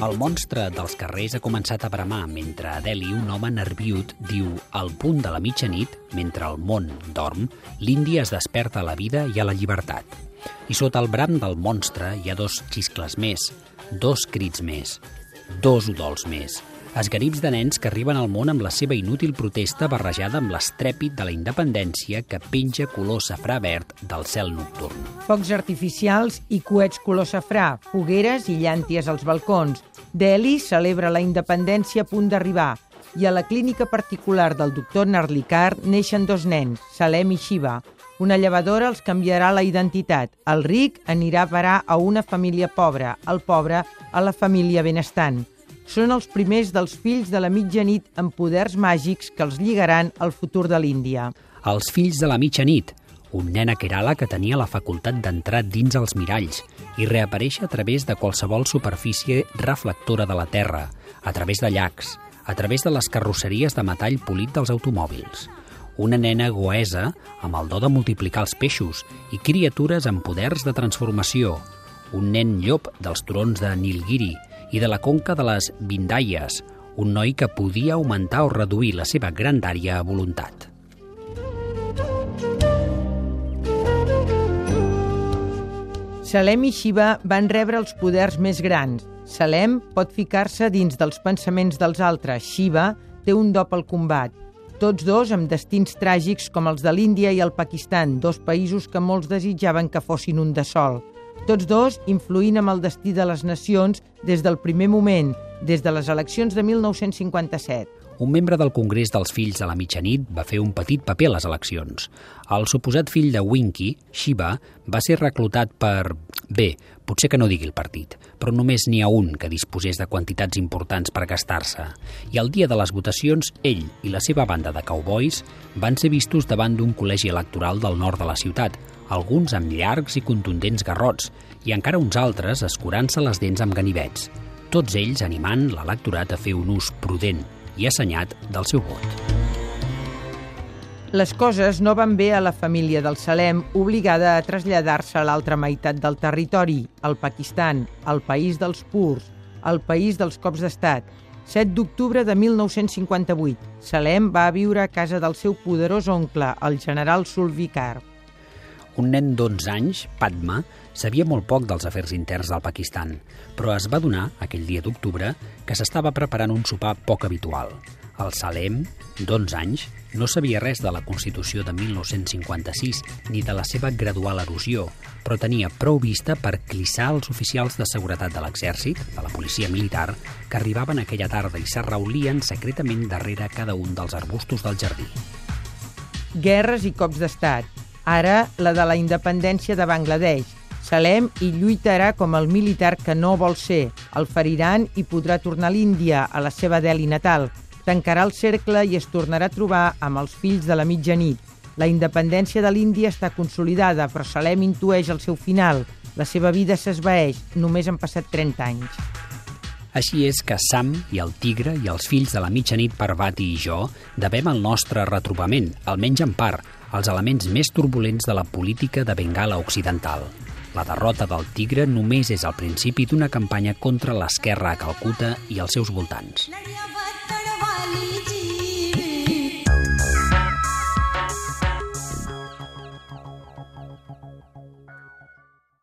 El monstre dels carrers ha començat a bramar mentre a Delhi un home nerviut diu al punt de la mitjanit, mentre el món dorm, l'Índia es desperta a la vida i a la llibertat. I sota el bram del monstre hi ha dos xiscles més, dos crits més, dos udols més, esgarips de nens que arriben al món amb la seva inútil protesta barrejada amb l'estrèpit de la independència que penja color safrà verd del cel nocturn. Focs artificials i coets color safrà, fogueres i llànties als balcons. Delhi celebra la independència a punt d'arribar i a la clínica particular del doctor Narlikar neixen dos nens, Salem i Shiva. Una llevadora els canviarà la identitat. El ric anirà a parar a una família pobra, el pobre a la família benestant són els primers dels fills de la mitjanit amb poders màgics que els lligaran al futur de l'Índia. Els fills de la mitjanit, un nen a Kerala que tenia la facultat d'entrar dins els miralls i reaparèixer a través de qualsevol superfície reflectora de la Terra, a través de llacs, a través de les carrosseries de metall polit dels automòbils. Una nena goesa amb el do de multiplicar els peixos i criatures amb poders de transformació. Un nen llop dels turons de Nilgiri i de la conca de les Vindaies, un noi que podia augmentar o reduir la seva grandària a voluntat. Salem i Shiva van rebre els poders més grans. Salem pot ficar-se dins dels pensaments dels altres. Shiva té un do pel combat. Tots dos amb destins tràgics com els de l'Índia i el Pakistan, dos països que molts desitjaven que fossin un de sol. Tots dos influint amb el destí de les nacions des del primer moment, des de les eleccions de 1957. Un membre del Congrés dels Fills de la Mitjanit va fer un petit paper a les eleccions. El suposat fill de Winky, Shiva, va ser reclutat per... Bé, potser que no digui el partit, però només n'hi ha un que disposés de quantitats importants per gastar-se. I el dia de les votacions, ell i la seva banda de cowboys van ser vistos davant d'un col·legi electoral del nord de la ciutat, alguns amb llargs i contundents garrots i encara uns altres escurant-se les dents amb ganivets, tots ells animant l'electorat a fer un ús prudent i assenyat del seu vot. Les coses no van bé a la família del Salem, obligada a traslladar-se a l'altra meitat del territori, al Pakistan, al país dels purs, al país dels cops d'estat. 7 d'octubre de 1958, Salem va viure a casa del seu poderós oncle, el general Sulvikar. Un nen d'11 anys, Padma, sabia molt poc dels afers interns del Pakistan, però es va donar, aquell dia d'octubre, que s'estava preparant un sopar poc habitual. El Salem, d'11 anys, no sabia res de la Constitució de 1956 ni de la seva gradual erosió, però tenia prou vista per clissar els oficials de seguretat de l'exèrcit, de la policia militar, que arribaven aquella tarda i s'arraulien secretament darrere cada un dels arbustos del jardí. Guerres i cops d'estat, ara la de la independència de Bangladesh. Salem hi lluitarà com el militar que no vol ser. El feriran i podrà tornar a l'Índia, a la seva Delhi natal. Tancarà el cercle i es tornarà a trobar amb els fills de la mitjanit. La independència de l'Índia està consolidada, però Salem intueix el seu final. La seva vida s'esvaeix, només han passat 30 anys. Així és que Sam i el tigre i els fills de la mitjanit Parvati i jo devem el nostre retrobament, almenys en part, els elements més turbulents de la política de Bengala Occidental. La derrota del Tigre només és el principi d'una campanya contra l'esquerra a Calcuta i els seus voltants.